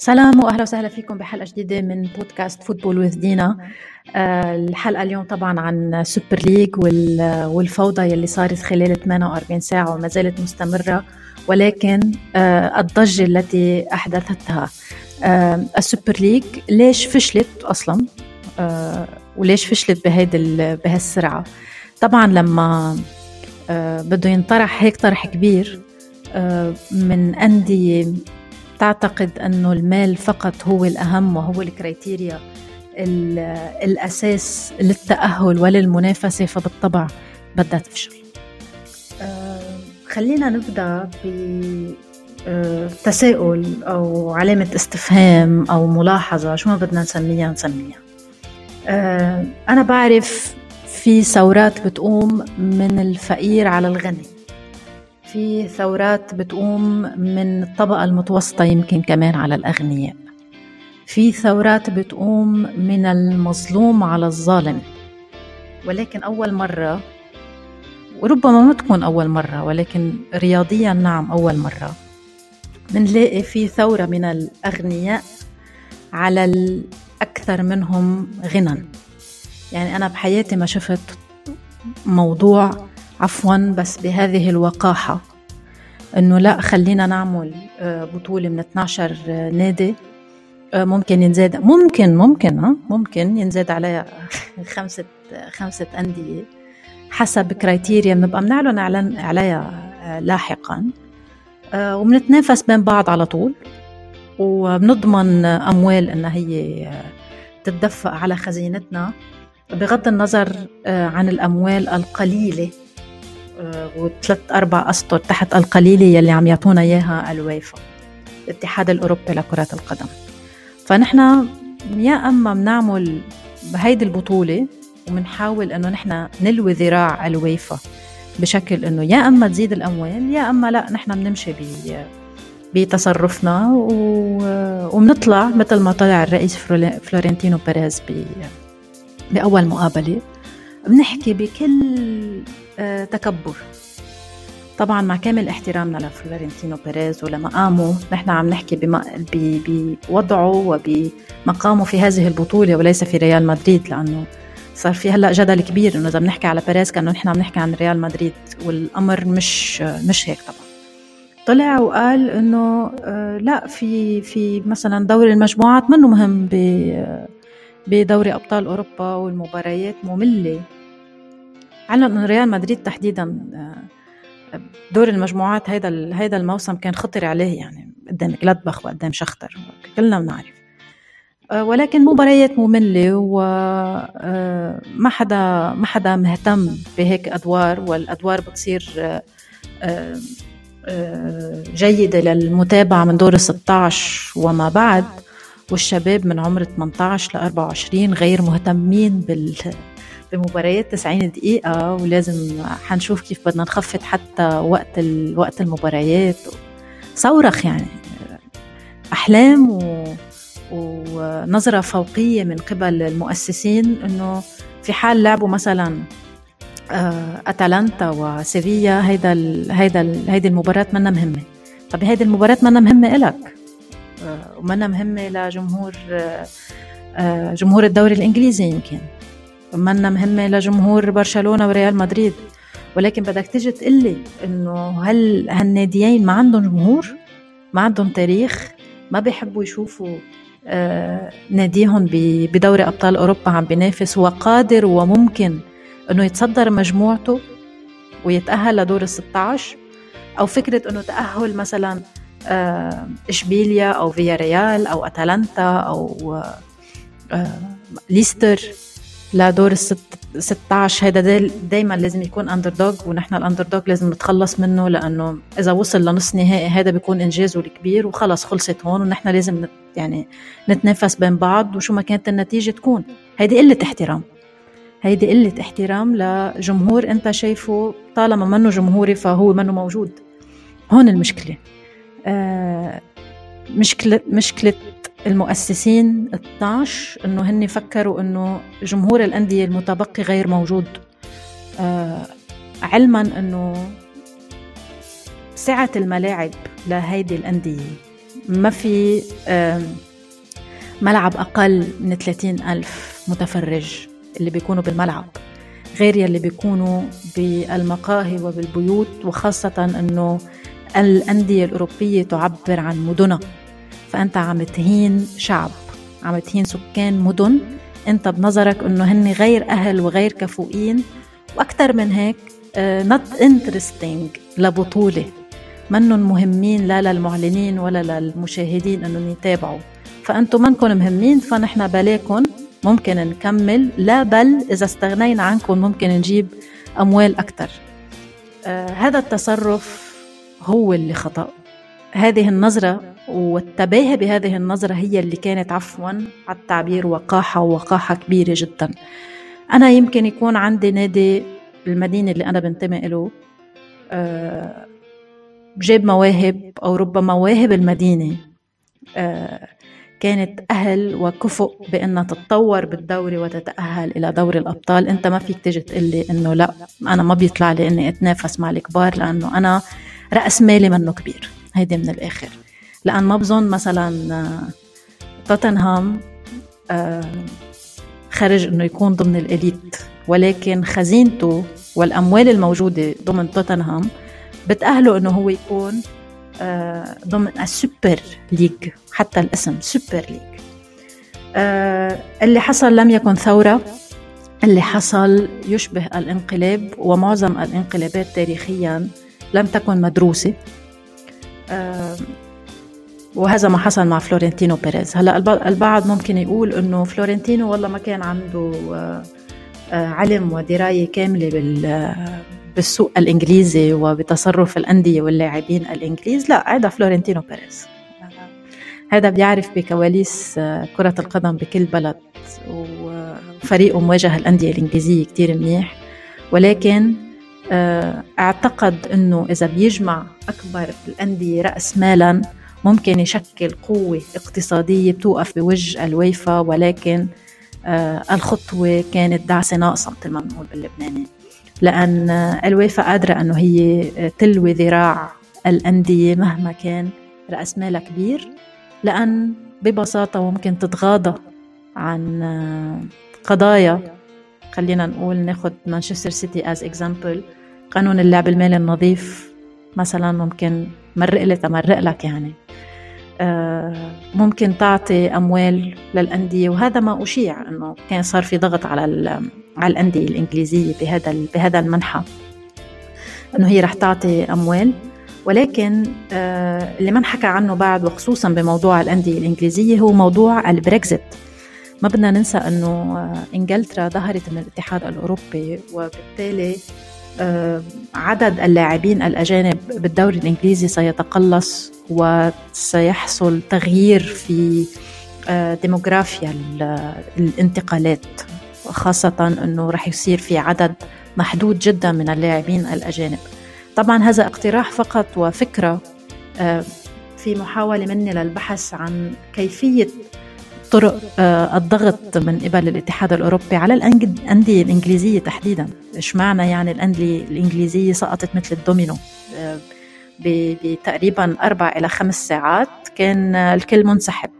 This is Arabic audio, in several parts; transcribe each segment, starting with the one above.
سلام وأهلا وسهلا فيكم بحلقة جديدة من podcast football with دينا آه، الحلقة اليوم طبعا عن Super League والفوضى يلي صارت خلال 48 ساعة وما زالت مستمرة ولكن آه، الضجة التي أحدثتها. آه، ال Super League ليش فشلت أصلا؟ وليش فشلت بهيدي بهالسرعة؟ طبعا لما بده ينطرح هيك طرح كبير من أندية تعتقد أنه المال فقط هو الأهم وهو الكريتيريا الأساس للتأهل وللمنافسة فبالطبع بدها تفشل. آه، خلينا نبدأ بتساؤل آه، أو علامة استفهام أو ملاحظة. شو ما بدنا نسميها نسميها. آه، أنا بعرف في ثورات بتقوم من الفقير على الغني. في ثورات بتقوم من الطبقة المتوسطة يمكن كمان على الأغنياء. في ثورات بتقوم من المظلوم على الظالم. ولكن أول مرة وربما ما تكون أول مرة ولكن رياضيا نعم أول مرة بنلاقي في ثورة من الأغنياء على الأكثر منهم غنى يعني أنا بحياتي ما شفت موضوع عفوا بس بهذه الوقاحة إنه لا خلينا نعمل آه، بطولة من 12 نادي. آه، ممكن ينزاد ممكن ممكن ها ممكن ينزاد عليها خمسة خمسة أندية حسب كرايتيريا بنبقى بنعلن عليها آه، لاحقا. وبنتنافس بين بعض على طول. وبنضمن أموال إنها هي تتدفق على خزينتنا. بغض النظر عن الأموال القليلة وثلاث أربع أسطر تحت القليلة يلي عم يعطونا إياها الويفا الاتحاد الأوروبي لكرة القدم. فنحن يا أما بنعمل بهيدي البطولة وبنحاول إنه نحن نلوي ذراع الويفا بشكل إنه يا أما تزيد الأموال يا أما لا نحن بنمشي بتصرفنا وبنطلع مثل ما طلع الرئيس فلورنتينو بيريز بأول مقابلة. بنحكي بكل آه، تكبر. طبعا مع كامل احترامنا لفلورنتينو بيريز ولمقامه نحن عم نحكي بوضعه وبمقامه في هذه البطولة وليس في ريال مدريد لأنه صار في هلأ جدل كبير إنه إذا بنحكي على بيريز كأنه نحن عم نحكي عن ريال مدريد والأمر مش مش هيك طبعا. طلع وقال إنه آه، لا في في مثلا دوري المجموعات منه مهم بدوري أبطال أوروبا والمباريات مملة. علم انه ريال مدريد تحديدا آه، دور المجموعات هيدا هيدا الموسم كان خطر عليه يعني قدام جلادباخ وقدام شختر كلنا بنعرف. آه، ولكن مباريات مملة وما آه، حدا ما حدا مهتم بهيك أدوار والأدوار بتصير جيدة للمتابعة من دور 16 وما بعد والشباب من عمر 18 ل 24 غير مهتمين بال بمباريات 90 دقيقة ولازم حنشوف كيف بدنا نخفض حتى وقت وقت المباريات. صورخ يعني. أحلام و... ونظرة فوقية من قبل المؤسسين إنه في حال لعبوا مثلا آه، أتلانتا وسيفيا هيدا ال... هيدا ال... هيدي المباراة منا مهمة. طب هيدي المباراة منا مهمة إلك؟ آه، ومنا مهمة لجمهور آه، جمهور الدوري الإنجليزي يمكن. منا مهمة لجمهور برشلونة وريال مدريد. ولكن بدك تجي تقلي إنه هل هالناديين ما عندهم جمهور؟ ما عندهم تاريخ؟ ما بيحبوا يشوفوا آه ناديهم بدوري أبطال أوروبا عم بينافس وقادر وممكن إنه يتصدر مجموعته ويتأهل لدور ال 16 أو فكرة إنه تأهل مثلا آه إشبيليا أو فياريال أو أتلانتا أو آه ليستر؟ لدور ال 16 هيدا دايما لازم يكون underdog ونحن ال underdog لازم نتخلص منه لأنه إذا وصل لنص نهائي هذا بيكون انجازه الكبير وخلص خلصت هون ونحن لازم نت يعني نتنافس بين بعض وشو ما كانت النتيجة تكون. هيدي قلة احترام. هيدي قلة احترام لجمهور أنت شايفه طالما منه جمهوري فهو منه موجود. هون المشكلة. آه مشكله مشكلة المؤسسين 12 إنه هن فكروا إنه جمهور الأندية المتبقي غير موجود. آه علما إنه سعة الملاعب لهيدي الأندية ما في ملعب أقل من 30 ألف متفرج اللي بيكونوا بالملعب غير يلي بيكونوا بالمقاهي وبالبيوت وخاصة أنه الأندية الأوروبية تعبر عن مدنها. فأنت عم تهين شعب عم تهين سكان مدن. أنت بنظرك أنه هن غير أهل وغير كفؤين. وأكثر من هيك not interesting لبطولة. منهم مهمين لا للمعلنين ولا للمشاهدين إنهم يتابعوا. فأنتم منكم مهمين فنحن بلاكم ممكن نكمل. لا بل إذا استغنينا عنكم ممكن نجيب أموال أكثر آه هذا التصرف هو اللي خطأ. هذه النظرة والتباهي بهذه النظرة هي اللي كانت عفوا على التعبير وقاحة ووقاحة كبيرة جدا. أنا يمكن يكون عندي نادي المدينة اللي أنا بنتمي له آه بجيب مواهب أو ربما مواهب المدينة آه، كانت أهل وكفؤ بأنها تتطور بالدوري وتتأهل إلى دوري الأبطال. أنت ما فيك تجي تقول لي أنه لا أنا ما بيطلع لي أني أتنافس مع الكبار لأنه أنا رأس مالي منه كبير. هيدي من الآخر. لأن ما بظن مثلا آه، توتنهام آه، خرج إنه يكون ضمن ال elite. ولكن خزينته والأموال الموجودة ضمن توتنهام بتأهله إنه هو يكون آه، ضمن ال Super League حتى الاسم Super League اللي حصل لم يكن ثورة اللي حصل يشبه الانقلاب ومعظم الانقلابات تاريخيا لم تكن مدروسة. آه، وهذا ما حصل مع فلورنتينو بيريز. هلا البعض ممكن يقول إنه فلورنتينو والله ما كان عنده علم ودراية كاملة بال بالسوق الإنجليزي وبتصرف الأندية واللاعبين الإنجليز. لا هذا فلورنتينو بيريز. هذا بيعرف بكواليس آه، كرة القدم بكل بلد وفريقه مواجه الأندية الإنجليزية كتير منيح. ولكن آه، أعتقد أنه إذا بيجمع أكبر الأندية رأس مالا ممكن يشكل قوة اقتصادية بتوقف بوجه الويفا ولكن آه، الخطوة كانت دعسة ناقصة مثل ما بنقول باللبناني. لأن الويفا قادرة أنه هي تلوي ذراع الأندية مهما كان رأس مالها كبير لأن ببساطة ممكن تتغاضى عن قضايا خلينا نقول ناخد مانشستر سيتي as example قانون اللعب المالي النظيف مثلا ممكن مرق لي تمرق لك يعني. آه، ممكن تعطي أموال للأندية وهذا ما أشيع إنه كان صار في ضغط على على الأندية الإنجليزية بهذا بهذا المنحى إنه هي رح تعطي أموال. ولكن آه، اللي ما انحكى عنه بعد وخصوصا بموضوع الأندية الإنجليزية هو موضوع البريكزيت. ما بدنا ننسى إنه آه، إنجلترا ظهرت من الاتحاد الأوروبي وبالتالي عدد اللاعبين الأجانب بالدوري الإنجليزي سيتقلص وسيحصل تغيير في آه، ديموغرافيا الانتقالات خاصة أنه رح يصير في عدد محدود جدا من اللاعبين الأجانب. طبعا هذا اقتراح فقط وفكرة آه، في محاولة مني للبحث عن كيفية طرق آه، الضغط من قبل الاتحاد الأوروبي على الأندية الإنجليزية تحديدا. إيش معنى يعني الأندية الإنجليزية سقطت مثل الدومينو؟ بتقريبا أربع إلى خمس ساعات كان الكل منسحب.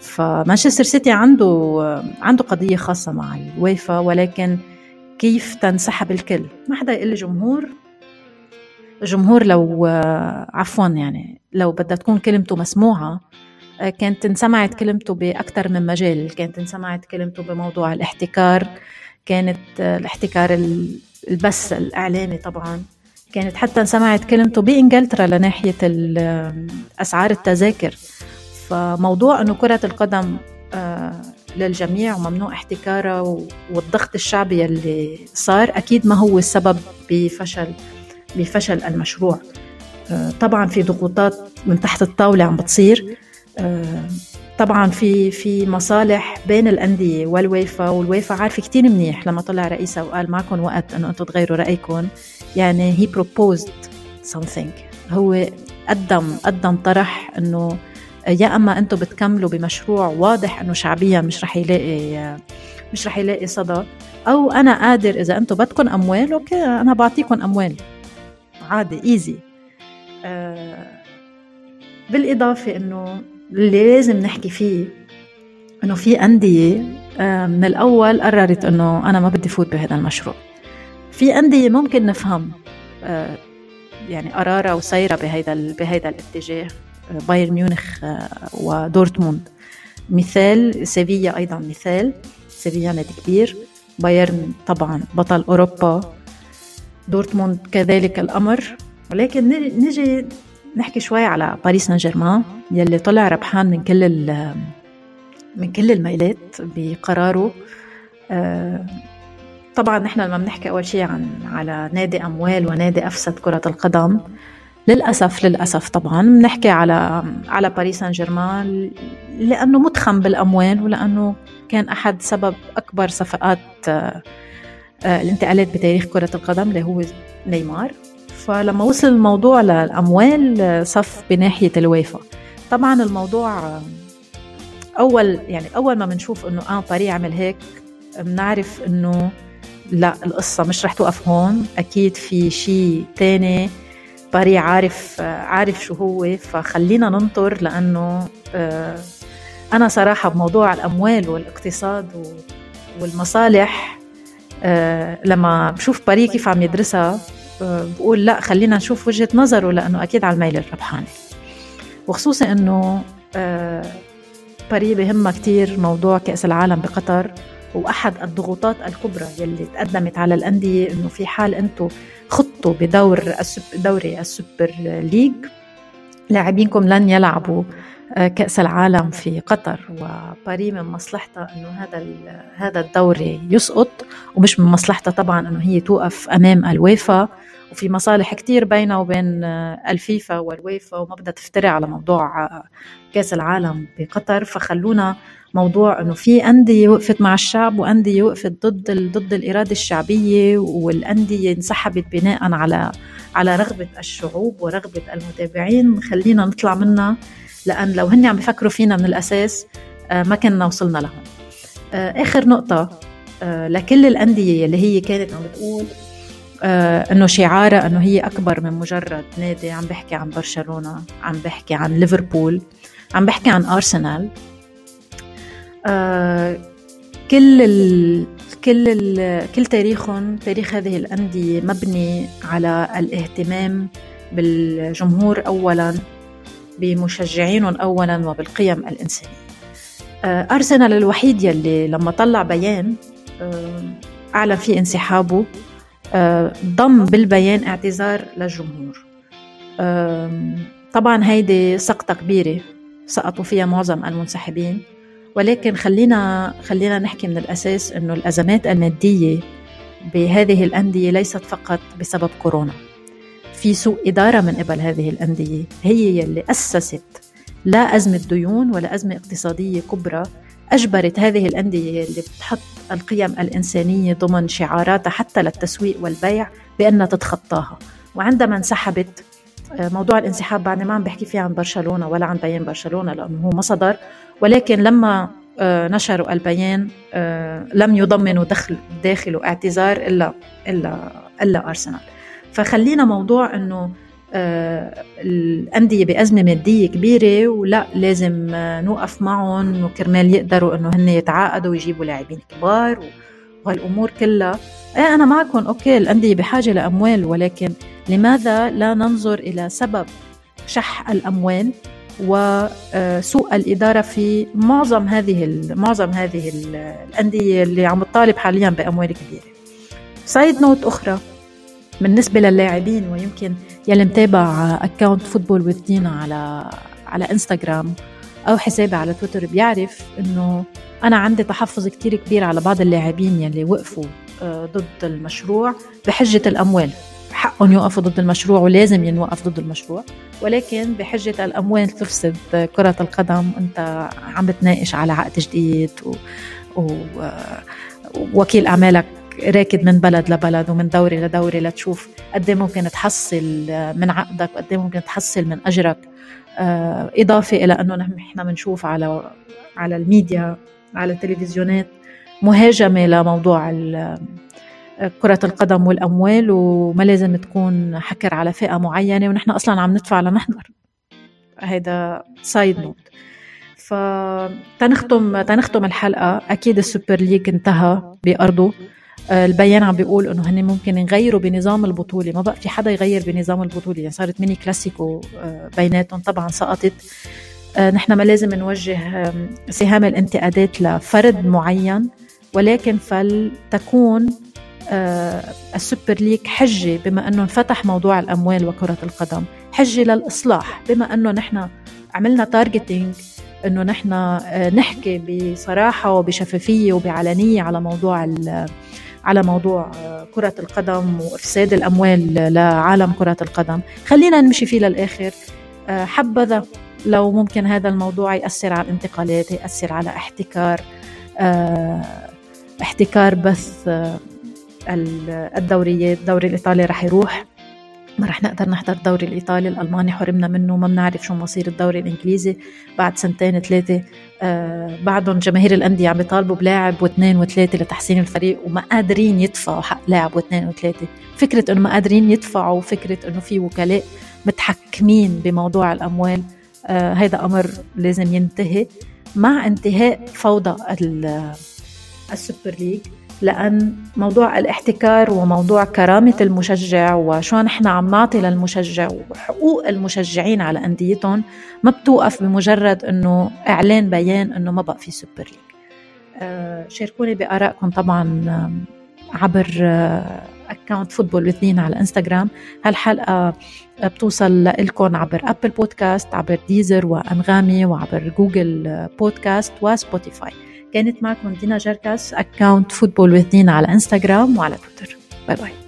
فمانشستر سيتي عنده عنده قضية خاصة مع الويفا ولكن كيف تنسحب الكل؟ ما حدا يقول جمهور الجمهور لو عفوا يعني لو بدها تكون كلمته مسموعة كانت انسمعت كلمته بأكثر من مجال كانت انسمعت كلمته بموضوع الاحتكار كانت الاحتكار البث الإعلامي طبعا كانت حتى سمعت كلمته بإنجلترا لناحية أسعار التذاكر. فموضوع أنه كرة القدم آه، للجميع وممنوع احتكارها والضغط الشعبي اللي صار أكيد ما هو السبب بفشل بفشل المشروع. آه، طبعا في ضغوطات من تحت الطاولة عم بتصير. طبعا في في مصالح بين الأندية والويفا والويفا عارفة كتير منيح لما طلع رئيسها وقال معكم وقت إنه أنتم تغيروا رأيكم. يعني هي proposed something. هو قدم قدم طرح إنه يا أما أنتم بتكملوا بمشروع واضح إنه شعبيا مش رح يلاقي مش رح يلاقي صدى. أو أنا قادر إذا أنتم بدكم أموال okay أنا بعطيكم أموال. عادي easy آه بالإضافة إنه اللي لازم نحكي فيه إنه في أندية آه، من الأول قررت إنه أنا ما بدي فوت بهذا المشروع. في أندية ممكن نفهم آه، يعني قرارا وسيرا بهذا بهذا الاتجاه بايرن ميونخ ودورتموند. مثال سيفيا أيضا مثال سيفيا نادي كبير. بايرن طبعا بطل أوروبا. دورتموند كذلك الأمر. ولكن نجي نحكي شوي على باريس سان جيرمان يلي طلع ربحان من كل من كل الميلات بقراره. آه، طبعا نحن لما بنحكي أول شيء عن على نادي أموال ونادي أفسد كرة القدم. للأسف للأسف طبعا بنحكي على على باريس سان جيرمان لأنه متخم بالأموال ولأنه كان أحد سبب أكبر صفقات آه، آه، الانتقالات بتاريخ كرة القدم اللي هو نيمار. فلما وصل الموضوع للأموال صف بناحية الويفا طبعا الموضوع أول يعني أول ما بنشوف إنه آه باري عمل هيك بنعرف إنه لا القصة مش رح توقف هون. أكيد في شيء تاني باري عارف عارف شو هو. فخلينا ننطر لأنه آه، أنا صراحة بموضوع الأموال والاقتصاد والمصالح آه، لما بشوف باري كيف عم يدرسها آه، بقول لا خلينا نشوف وجهة نظره لأنه أكيد على الميل الربحانة وخصوصا أنه باري بهمها كتير موضوع كأس العالم بقطر وأحد الضغوطات الكبرى يلي تقدمت على الأندية إنه في حال أنتم خضتوا بدور دوري ال Super League لاعبينكم لن يلعبوا آه، كأس العالم في قطر وباري من مصلحتها إنه هذا هذا الدوري يسقط ومش من مصلحتها طبعا إنه هي توقف أمام الويفا. وفي مصالح كتير بينها وبين آه، الفيفا والويفا وما بدها تفتري على موضوع آه، كأس العالم بقطر. فخلونا موضوع إنه في أندية وقفت مع الشعب وأندية وقفت ضد ضد الإرادة الشعبية والأندية انسحبت بناء على على رغبة الشعوب ورغبة المتابعين. خلينا نطلع منها لأن لو هن عم بفكروا فينا من الأساس آه، ما كنا وصلنا لهم آه، آخر نقطة آه، لكل الأندية اللي هي كانت عم بتقول إنه شعارها إنه هي أكبر من مجرد نادي عم بحكي عن برشلونة عم بحكي عن ليفربول عم بحكي عن أرسنال. كل كل كل تاريخهم تاريخ هذه الأندية مبني على الاهتمام بالجمهور أولا بمشجعينهم أولا وبالقيم الإنسانية. آه، أرسنال الوحيد يلي لما طلع بيان آه، أعلن فيه انسحابه ضم بالبيان اعتذار للجمهور. طبعا هيدي سقطة كبيرة سقطوا فيها معظم المنسحبين. ولكن خلينا خلينا نحكي من الأساس إنه الأزمات المادية بهذه الأندية ليست فقط بسبب كورونا. في سوء إدارة من قبل هذه الأندية هي يلي أسست لا أزمة ديون ولا أزمة اقتصادية كبرى أجبرت هذه الأندية اللي بتحط القيم الإنسانية ضمن شعاراتها حتى للتسويق والبيع بأنها تتخطاها. وعندما انسحبت موضوع الانسحاب بعد ما عم بحكي فيه عن برشلونة ولا عن بيان برشلونة لأنه هو ما صدر ولكن لما آه، نشروا البيان آه، لم يضمنوا دخل داخله اعتذار إلا إلا إلا أرسنال. فخلينا موضوع إنه الأندية بأزمة مادية كبيرة ولا لازم نوقف معهم وكرمال يقدروا إنه هن يتعاقدوا ويجيبوا لاعبين كبار وهالأمور كلها إيه أنا معكم okay الأندية بحاجة لأموال ولكن لماذا لا ننظر إلى سبب شح الأموال وسوء الإدارة في معظم هذه معظم هذه الأندية اللي عم تطالب حاليا بأموال كبيرة. side note أخرى بالنسبة للاعبين ويمكن يلي متابع account Football with Dina على على انستغرام أو حسابي على تويتر بيعرف إنه أنا عندي تحفظ كتير كبير على بعض اللاعبين يلي وقفوا آه، ضد المشروع بحجة الأموال. حقهم يوقفوا ضد المشروع ولازم ينوقف ضد المشروع. ولكن بحجة الأموال تفسد كرة القدم. أنت عم بتناقش على عقد جديد و... و... ووكيل أعمالك راكد من بلد لبلد ومن دوري لدوري لتشوف قد إيه ممكن تحصل من عقدك وقد إيه ممكن تحصل من أجرك. آه، إضافة إلى أنه نحن بنشوف على على الميديا على التلفزيونات مهاجمة لموضوع كرة القدم والأموال وما لازم تكون حكر على فئة معينة ونحن أصلا عم ندفع لنحضر. هيدا side note فتنختم تنختم الحلقة. أكيد ال Super League انتهى بأرضه. آه، البيان عم بيقول إنه هن ممكن يغيروا بنظام البطولة. ما بقى في حدا يغير بنظام البطولة. يعني صارت ميني كلاسيكو آه، بيناتهم طبعا سقطت. آه، نحن ما لازم نوجه سهام الانتقادات لفرد معين ولكن فلتكون ال Super League حجة بما أنه انفتح موضوع الأموال وكرة القدم حجة للإصلاح بما أنه نحن عملنا targeting إنه نحن نحكي بصراحة وبشفافية وبعلنيه على موضوع على موضوع كرة القدم وإفساد الأموال لعالم كرة القدم. خلينا نمشي فيه للآخر. حبذا لو ممكن هذا الموضوع يأثر على الانتقالات يأثر على احتكار احتكار بث الدوريات الدوري الإيطالي رح يروح. ما رح نقدر نحضر الدوري الإيطالي الألماني حرمنا منه ما بنعرف شو مصير الدوري الإنجليزي. بعد سنتين ثلاثة آه بعدهم جماهير الأندية عم بيطالبوا بلاعب واثنين وثلاثة لتحسين الفريق وما قادرين يدفعوا حق لاعب واثنين وثلاثة. فكرة إنه ما قادرين يدفعوا وفكرة إنه في وكلاء متحكمين بموضوع الأموال آه هيدا أمر لازم ينتهي مع انتهاء فوضى ال Super League. لأن موضوع الاحتكار وموضوع كرامة المشجع وشو نحن عم نعطي للمشجع وحقوق المشجعين على أنديتهم ما بتوقف بمجرد أنه إعلان بيان أنه ما بقى في Super League آه شاركوني بآرائكم طبعا عبر account Football with Dina على الانستغرام هالحلقة بتوصل لكم عبر Apple Podcast عبر Deezer وأنغامي وعبر Google Podcast و Spotify كانت معكم دينا جركس account Football with Dina على انستغرام وعلى تويتر bye bye